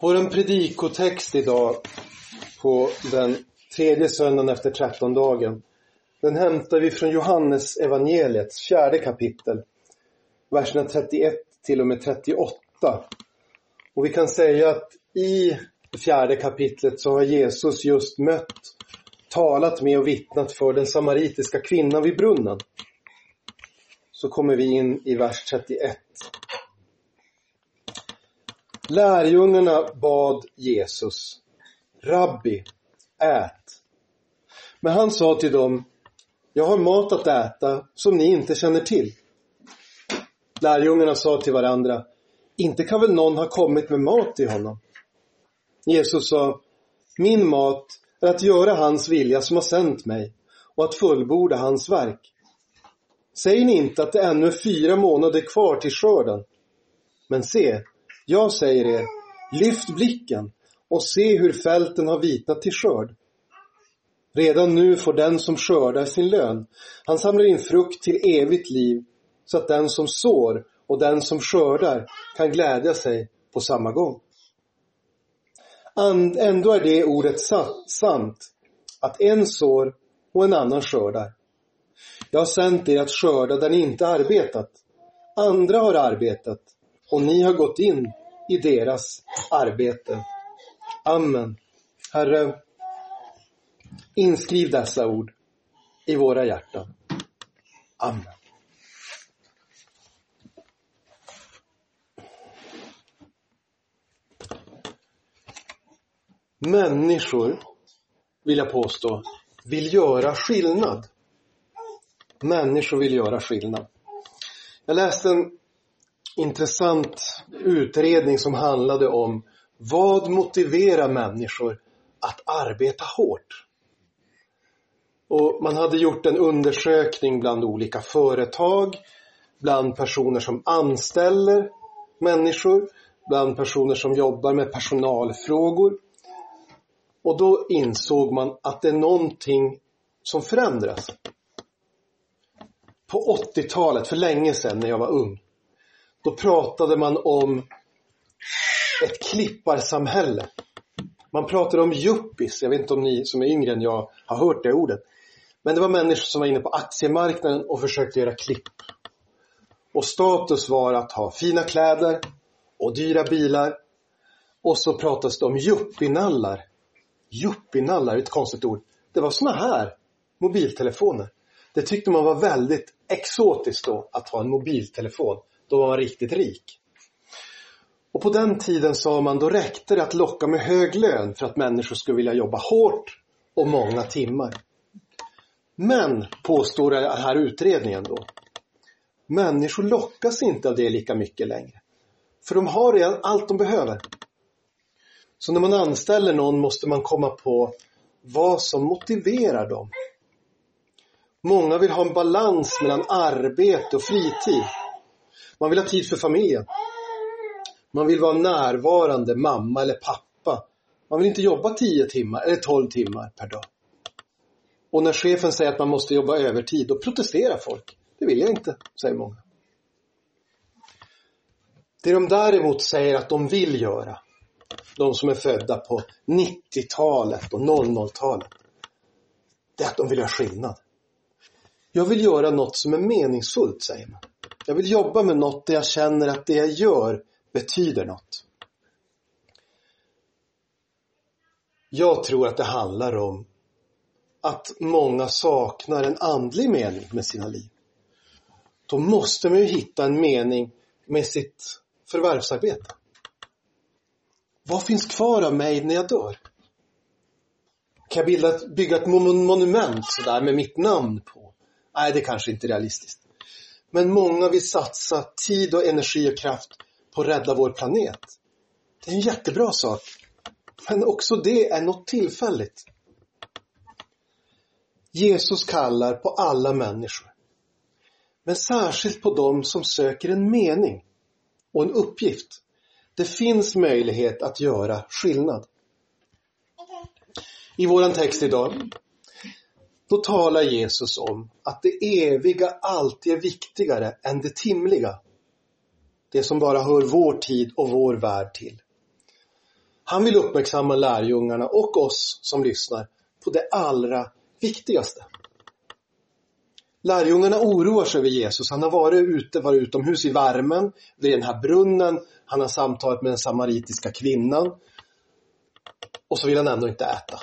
Vår predikotext idag på den tredje söndagen efter trettondagen, den hämtar vi från Johannes evangeliets fjärde kapitel, verserna 31 till och med 38. Och vi kan säga att i det fjärde kapitlet så har Jesus just mött, talat med och vittnat för den samaritiska kvinnan vid brunnen. Så kommer vi in i vers 31. Lärjungarna bad Jesus, Rabbi, ät. Men han sa till dem, jag har mat att äta som ni inte känner till. Lärjungarna sa till varandra, inte kan väl någon ha kommit med mat till honom? Jesus sa, min mat är att göra hans vilja som har sänt mig och att fullborda hans verk. Säger ni inte att det ännu är fyra månader kvar till skörden? Men se, jag säger er, lyft blicken och se hur fälten har vitnat till skörd. Redan nu får den som skördar sin lön. Han samlar in frukt till evigt liv så att den som sår och den som skördar kan glädja sig på samma gång. Ändå är det ordet sant, att en sår och en annan skördar. Jag har sänt er att skörda där ni inte arbetat. Andra har arbetat och ni har gått in i deras arbete. Amen. Herre, inskriv dessa ord i våra hjärtan. Amen. Människor, vill jag påstå, vill göra skillnad. Människor vill göra skillnad. Jag läste en intressant utredning som handlade om vad motiverar människor att arbeta hårt? Och man hade gjort en undersökning bland olika företag, bland personer som anställer människor, bland personer som jobbar med personalfrågor. Och då insåg man att det är någonting som förändras. På 80-talet, för länge sedan när jag var ung, då pratade man om ett klipparsamhälle. Man pratade om yuppies, jag vet inte om ni som är yngre än jag har hört det ordet. Men det var människor som var inne på aktiemarknaden och försökte göra klipp. Och status var att ha fina kläder och dyra bilar. Och så pratades det om yuppinallar. Yuppinallar, ett konstigt ord. Det var såna här mobiltelefoner. Det tyckte man var väldigt exotiskt då, att ha en mobiltelefon. Då var man riktigt rik. Och på den tiden sa man, då räckte det att locka med hög lön för att människor skulle vilja jobba hårt och många timmar. Men, påstår den här utredningen då, människor lockas inte av det lika mycket längre. För de har redan allt de behöver. Så när man anställer någon måste man komma på vad som motiverar dem. Många vill ha en balans mellan arbete och fritid. Man vill ha tid för familjen. Man vill vara närvarande mamma eller pappa. Man vill inte jobba 10 timmar eller 12 timmar per dag. Och när chefen säger att man måste jobba övertid, då protesterar folk. Det vill jag inte, säger många. Det de däremot säger att de vill göra, de som är födda på 90-talet och 00-talet, det är att de vill göra skillnad. Jag vill göra något som är meningsfullt, säger man. Jag vill jobba med något där jag känner att det jag gör betyder något. Jag tror att det handlar om att många saknar en andlig mening med sina liv. Då måste man ju hitta en mening med sitt förvärvsarbete. Vad finns kvar av mig när jag dör? Kan jag bilda, bygga ett monument sådär med mitt namn på? Nej, det är kanske inte är realistiskt. Men många vill satsa tid och energi och kraft på att rädda vår planet. Det är en jättebra sak. Men också det är något tillfälligt. Jesus kallar på alla människor. Men särskilt på dem som söker en mening och en uppgift. Det finns möjlighet att göra skillnad. I våran text idag, då talar Jesus om att det eviga alltid är viktigare än det timliga. Det som bara hör vår tid och vår värld till. Han vill uppmärksamma lärjungarna och oss som lyssnar på det allra viktigaste. Lärjungarna oroar sig över Jesus. Han har varit ute, varit utomhus i värmen, vid den här brunnen. Han har samtalat med den samaritiska kvinnan. Och så vill han ändå inte äta.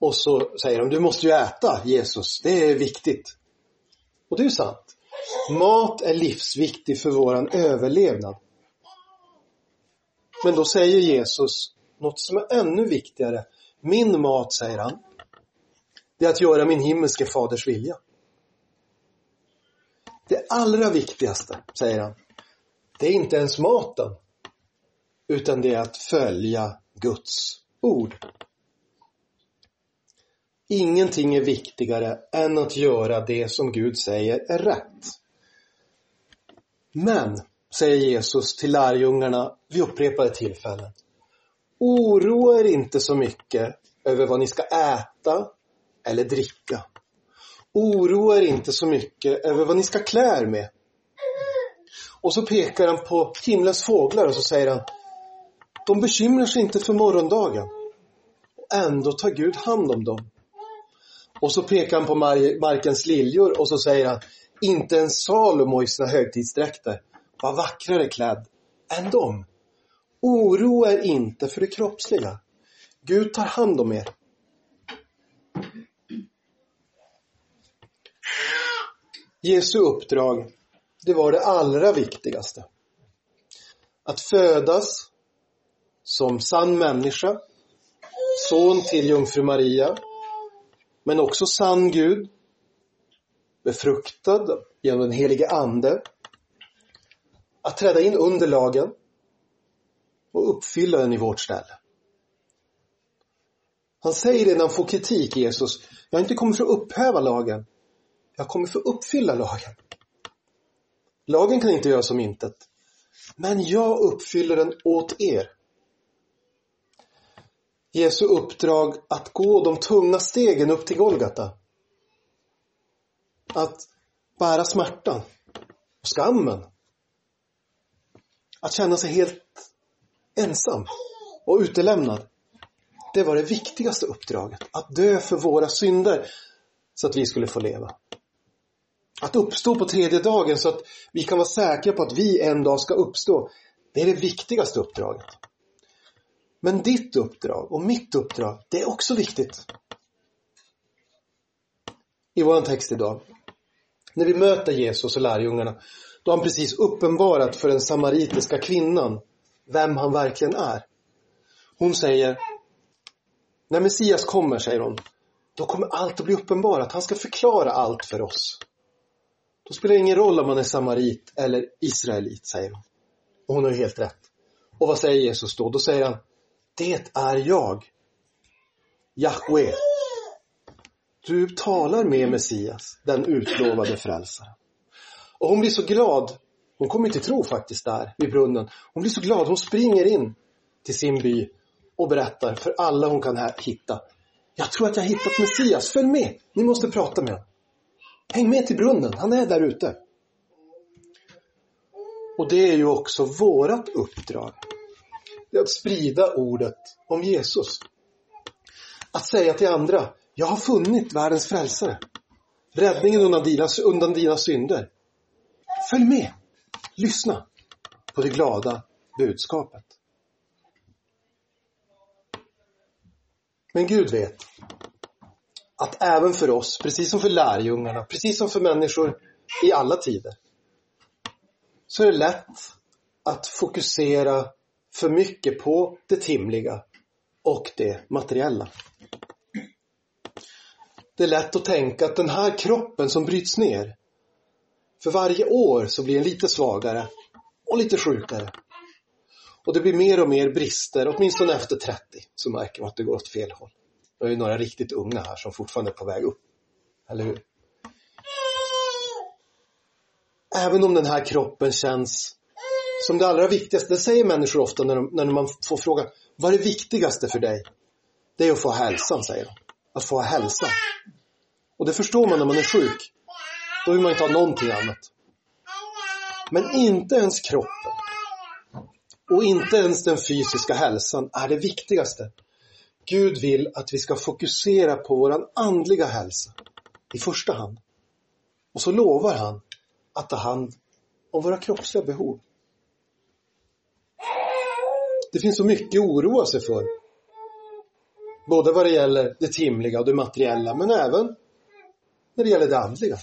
Och så säger de, du måste ju äta Jesus, det är viktigt. Och det är sant. Mat är livsviktig för våran överlevnad. Men då säger Jesus något som är ännu viktigare. Min mat, säger han, det är att göra min himmelske faders vilja. Det allra viktigaste, säger han, det är inte ens maten, utan det är att följa Guds ord. Ingenting är viktigare än att göra det som Gud säger är rätt. Men, säger Jesus till lärjungarna vid upprepade tillfällen, oroa er inte så mycket över vad ni ska äta eller dricka. Oroa er inte så mycket över vad ni ska klä er med. Och så pekar han på himlens fåglar och så säger han, de bekymrar sig inte för morgondagen. Och ändå tar Gud hand om dem. Och så pekar han på markens liljor och så säger han, inte en Salomo i sina högtidsdräkter var vackrare klädd än dem. Oroa er inte för det kroppsliga. Gud tar hand om er. Jesu uppdrag, det var det allra viktigaste. Att födas som sann människa, son till jungfru Maria, men också sann Gud, befruktad genom den helige Ande, att träda in under lagen och uppfylla den i vårt ställe. Han säger det när han får kritik, Jesus, jag har inte kommit för att upphäva lagen, jag kommer för att uppfylla lagen. Lagen kan inte göras som intet, men jag uppfyller den åt er. Jesu uppdrag att gå de tunga stegen upp till Golgata. Att bära smärtan och skammen. Att känna sig helt ensam och utelämnad. Det var det viktigaste uppdraget. Att dö för våra synder så att vi skulle få leva. Att uppstå på tredje dagen så att vi kan vara säkra på att vi en dag ska uppstå. Det är det viktigaste uppdraget. Men ditt uppdrag och mitt uppdrag, det är också viktigt. I vår text idag, när vi möter Jesus och lärjungarna, då har han precis uppenbarat för den samaritiska kvinnan vem han verkligen är. Hon säger, när Messias kommer, säger hon, då kommer allt att bli uppenbarat. Han ska förklara allt för oss. Då spelar det ingen roll om man är samarit eller israelit, säger hon. Och hon har ju helt rätt. Och vad säger Jesus då? Då säger han, det är jag. Jahwe. Du talar med Messias, den utlovade frälsaren. Och hon blir så glad. Hon kommer inte tro faktiskt där vid brunnen. Hon blir så glad. Hon springer in till sin by och berättar för alla hon kan hitta. Jag tror att jag har hittat Messias. Följ med. Ni måste prata med honom. Häng med till brunnen. Han är där ute. Och det är ju också vårat uppdrag det är att sprida ordet om Jesus. Att säga till andra, jag har funnit världens frälsare. Räddningen undan dina, undan dina synder. Följ med. Lyssna på det glada budskapet. Men Gud vet att även för oss, precis som för lärjungarna, precis som för människor i alla tider, så är det lätt att fokusera för mycket på det timliga och det materiella. Det är lätt att tänka att den här kroppen som bryts ner, för varje år så blir den lite svagare och lite sjukare. Och det blir mer och mer brister, åtminstone efter 30 så märker man att det går åt fel håll. Det är ju några riktigt unga här som fortfarande är på väg upp. Eller hur? Även om den här kroppen känns som det allra viktigaste, det säger människor ofta när, de, när man får frågan, vad är det viktigaste för dig? Det är att få hälsan, säger de. Att få hälsa. Och det förstår man när man är sjuk. Då vill man inte ha någonting annat. Men inte ens kroppen, Och inte ens den fysiska hälsan är det viktigaste. Gud vill att vi ska fokusera på våran andliga hälsa i första hand. Och så lovar han att ta hand om våra kroppsliga behov. Det finns så mycket att oroa sig för. Både vad det gäller det timliga och det materiella, men även när det gäller det andliga.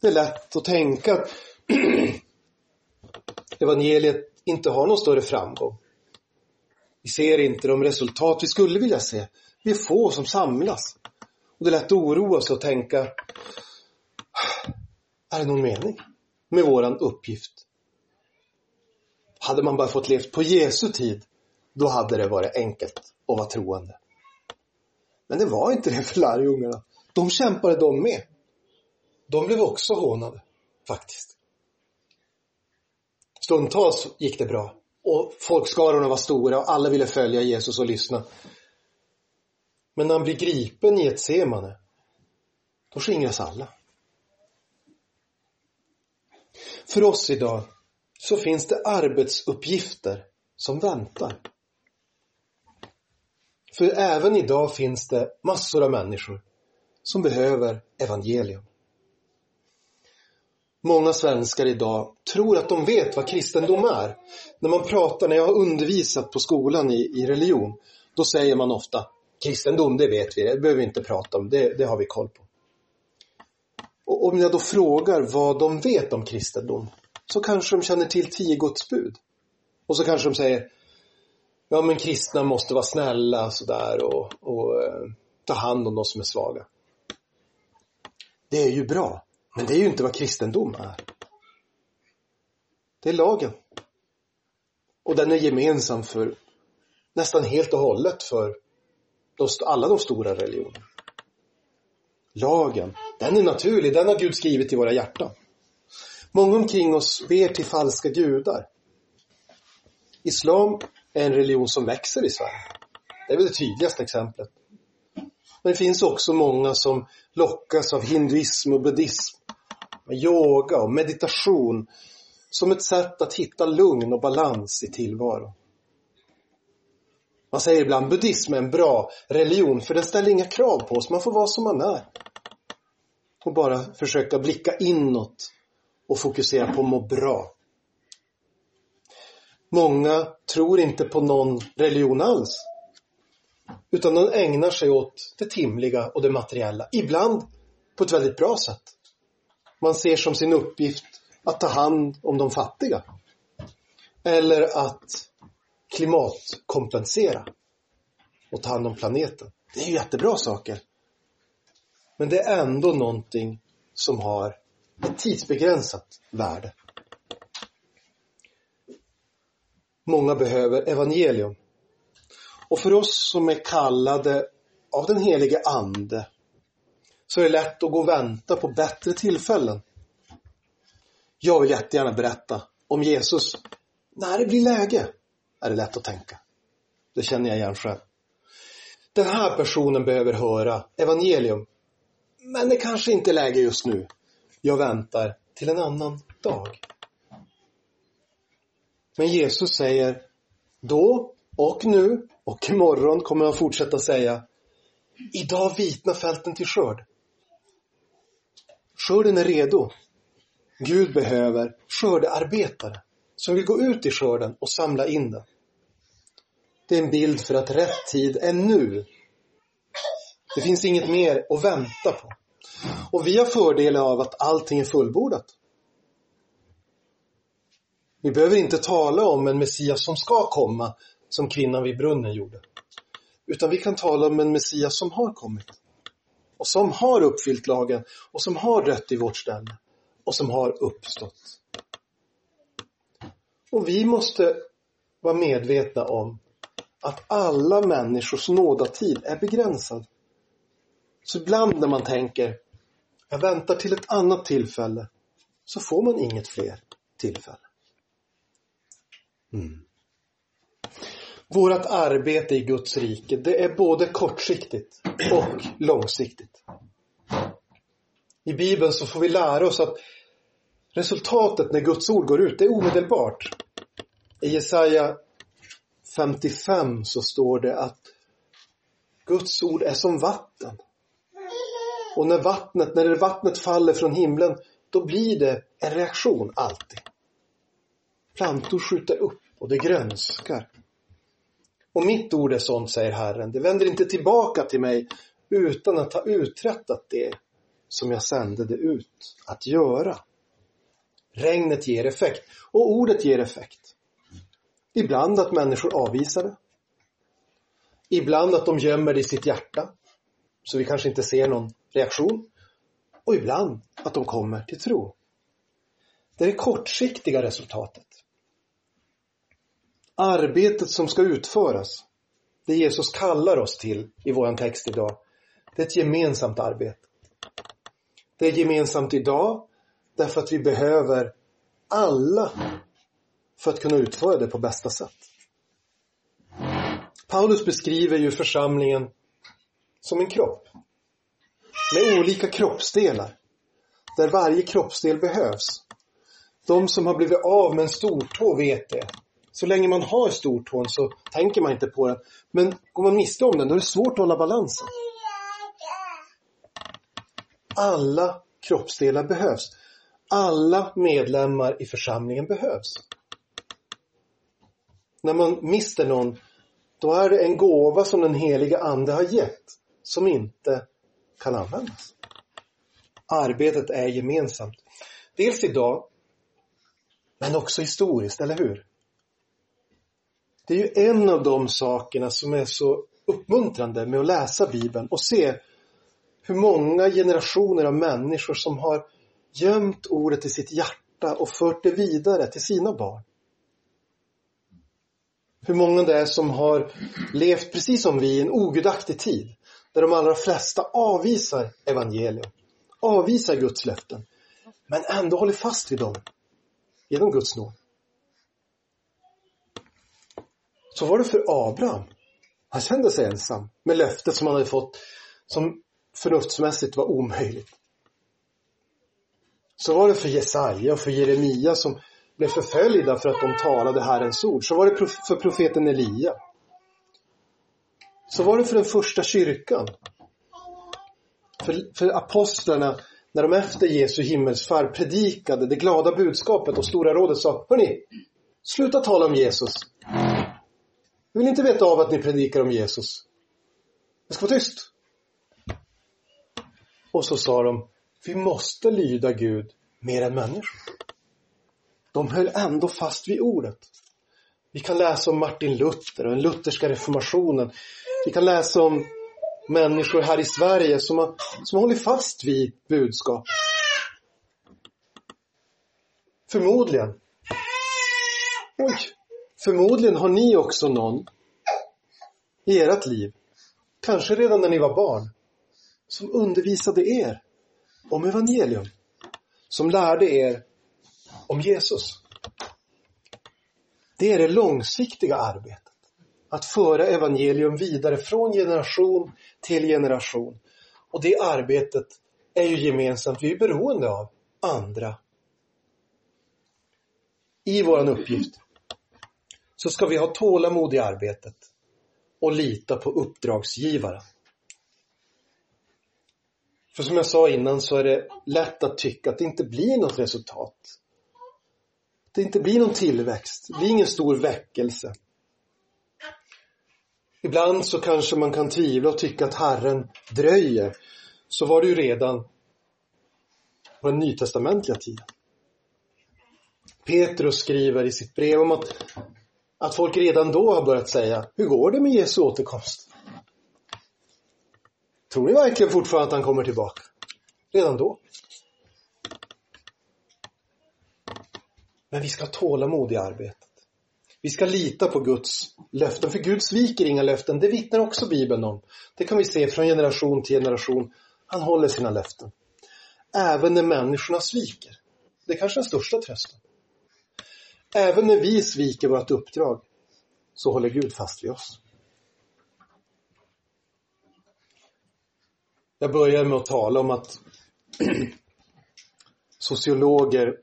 Det är lätt att tänka att evangeliet inte har någon större framgång. Vi ser inte de resultat vi skulle vilja se. Vi är få som samlas. Och det är lätt att oroa sig och tänka, är det någon mening med våran uppgift? Hade man bara fått levt på Jesu tid, då hade det varit enkelt att vara troende. Men det var inte det för lärjungarna. De kämpade de med. De blev också hånade, faktiskt. Stundtals gick det bra och folkskarorna var stora och alla ville följa Jesus och lyssna. Men när han blir gripen i ett semane, då skingras alla. För oss idag så finns det arbetsuppgifter som väntar. För även idag finns det massor av människor som behöver evangelium. Många svenskar idag tror att de vet vad kristendom är. När man pratar, när jag har undervisat på skolan i, i religion, då säger man ofta kristendom, det vet vi, det behöver vi inte prata om, det, det har vi koll på. Och om jag då frågar vad de vet om kristendom, så kanske de känner till tio Guds bud. Och så kanske de säger, ja men kristna måste vara snälla sådär och, och eh, ta hand om de som är svaga. Det är ju bra, men det är ju inte vad kristendom är. Det är lagen. Och den är gemensam för nästan helt och hållet för de, alla de stora religionerna. Lagen, den är naturlig, den har Gud skrivit i våra hjärtan. Många omkring oss ber till falska gudar. Islam är en religion som växer i Sverige. Det är väl det tydligaste exemplet. Men det finns också många som lockas av hinduism och buddhism, yoga och meditation som ett sätt att hitta lugn och balans i tillvaron. Man säger ibland buddhism är en bra religion för den ställer inga krav på oss, man får vara som man är. Och bara försöka blicka inåt och fokusera på att må bra. Många tror inte på någon religion alls. Utan de ägnar sig åt det timliga och det materiella. Ibland på ett väldigt bra sätt. Man ser som sin uppgift att ta hand om de fattiga. Eller att klimatkompensera och ta hand om planeten. Det är ju jättebra saker. Men det är ändå någonting som har tidsbegränsat värde. Många behöver evangelium. Och för oss som är kallade av den helige Ande så är det lätt att gå och vänta på bättre tillfällen. Jag vill jättegärna berätta om Jesus när det blir läge, är det lätt att tänka. Det känner jag igen själv. Den här personen behöver höra evangelium, men det kanske inte är läge just nu. Jag väntar till en annan dag. Men Jesus säger, då och nu och imorgon kommer han fortsätta säga, idag vitnar fälten till skörd. Skörden är redo. Gud behöver skördearbetare som vill gå ut i skörden och samla in den. Det är en bild för att rätt tid är nu. Det finns inget mer att vänta på. Och vi har fördelen av att allting är fullbordat. Vi behöver inte tala om en Messias som ska komma, som kvinnan vid brunnen gjorde. Utan vi kan tala om en Messias som har kommit. Och som har uppfyllt lagen och som har rätt i vårt ställe. Och som har uppstått. Och vi måste vara medvetna om att alla människors nådatid är begränsad. Så ibland när man tänker, jag väntar till ett annat tillfälle, så får man inget fler tillfälle. Mm. Vårat arbete i Guds rike, det är både kortsiktigt och långsiktigt. I Bibeln så får vi lära oss att resultatet när Guds ord går ut, det är omedelbart. I Jesaja 55 så står det att Guds ord är som vatten. Och när vattnet, när vattnet faller från himlen, då blir det en reaktion alltid. Plantor skjuter upp och det grönskar. Och mitt ord är sånt, säger Herren, det vänder inte tillbaka till mig utan att ha uträttat det som jag sände det ut att göra. Regnet ger effekt och ordet ger effekt. Ibland att människor avvisar det. Ibland att de gömmer det i sitt hjärta, så vi kanske inte ser någon reaktion. Och ibland att de kommer till tro. Det är det kortsiktiga resultatet. Arbetet som ska utföras, det Jesus kallar oss till i vår text idag, det är ett gemensamt arbete. Det är gemensamt idag därför att vi behöver alla för att kunna utföra det på bästa sätt. Paulus beskriver ju församlingen som en kropp med olika kroppsdelar där varje kroppsdel behövs. De som har blivit av med en stortå vet det. Så länge man har stortån så tänker man inte på den. Men går man miste om den då är det svårt att hålla balansen. Alla kroppsdelar behövs. Alla medlemmar i församlingen behövs. När man mister någon, då är det en gåva som den heliga ande har gett, som inte kan användas. Arbetet är gemensamt. Dels idag, men också historiskt, eller hur? Det är ju en av de sakerna som är så uppmuntrande med att läsa Bibeln och se hur många generationer av människor som har gömt ordet i sitt hjärta och fört det vidare till sina barn. Hur många det är som har levt precis som vi i en ogudaktig tid där de allra flesta avvisar evangelium, avvisar Guds löften, men ändå håller fast vid dem genom Guds nåd. Så var det för Abraham. Han kände sig ensam med löftet som han hade fått som förnuftsmässigt var omöjligt. Så var det för Jesaja och för Jeremia som blev förföljda för att de talade Herrens ord. Så var det för profeten Elia. Så var det för den första kyrkan. För, för apostlarna när de efter Jesu himmelsfärd predikade det glada budskapet och Stora rådet sa Hörni, sluta tala om Jesus. Vi vill inte veta av att ni predikar om Jesus. Det ska vara tyst. Och så sa de, vi måste lyda Gud mer än människor. De höll ändå fast vid ordet. Vi kan läsa om Martin Luther och den lutherska reformationen. Vi kan läsa om människor här i Sverige som har, som har hållit fast vid budskap. Förmodligen. Oj. Förmodligen har ni också någon i ert liv, kanske redan när ni var barn, som undervisade er om evangelium. Som lärde er om Jesus. Det är det långsiktiga arbetet. Att föra evangelium vidare från generation till generation. Och det arbetet är ju gemensamt. Vi är beroende av andra. I våran uppgift så ska vi ha tålamod i arbetet och lita på uppdragsgivaren. För som jag sa innan så är det lätt att tycka att det inte blir något resultat. Det inte blir någon tillväxt, det blir ingen stor väckelse. Ibland så kanske man kan tvivla och tycka att Herren dröjer. Så var det ju redan på den nytestamentliga tiden. Petrus skriver i sitt brev om att, att folk redan då har börjat säga, hur går det med Jesu återkomst? Tror ni verkligen fortfarande att han kommer tillbaka? Redan då. Men vi ska ha tålamod i arbetet. Vi ska lita på Guds löften, för Gud sviker inga löften. Det vittnar också Bibeln om. Det kan vi se från generation till generation. Han håller sina löften. Även när människorna sviker. Det är kanske den största trösten. Även när vi sviker vårt uppdrag så håller Gud fast vid oss. Jag börjar med att tala om att sociologer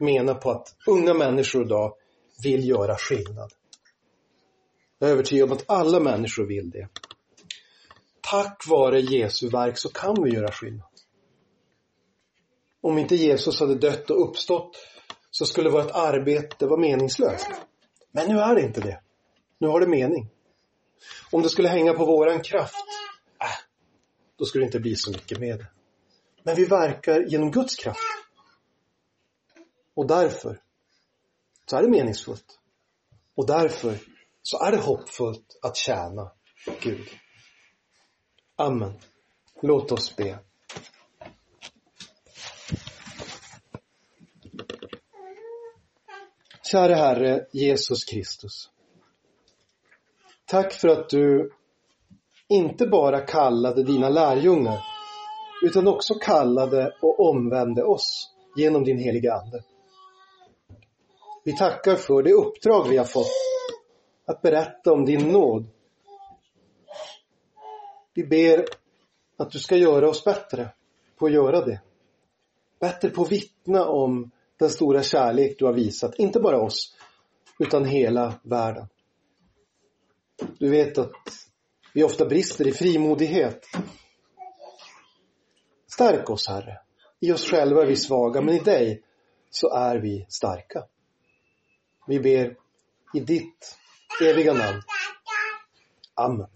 menar på att unga människor idag vill göra skillnad. Jag är övertygad om att alla människor vill det. Tack vare Jesu verk så kan vi göra skillnad. Om inte Jesus hade dött och uppstått så skulle vårt arbete vara meningslöst. Men nu är det inte det. Nu har det mening. Om det skulle hänga på våran kraft, äh, då skulle det inte bli så mycket med det. Men vi verkar genom Guds kraft. Och därför så är det meningsfullt. Och därför så är det hoppfullt att tjäna Gud. Amen. Låt oss be. Käre Herre Jesus Kristus. Tack för att du inte bara kallade dina lärjungar utan också kallade och omvände oss genom din heliga Ande. Vi tackar för det uppdrag vi har fått att berätta om din nåd. Vi ber att du ska göra oss bättre på att göra det. Bättre på att vittna om den stora kärlek du har visat, inte bara oss, utan hela världen. Du vet att vi ofta brister i frimodighet. Stärk oss, Herre. I oss själva är vi svaga, men i dig så är vi starka. Vi ber i ditt eviga namn. Amen.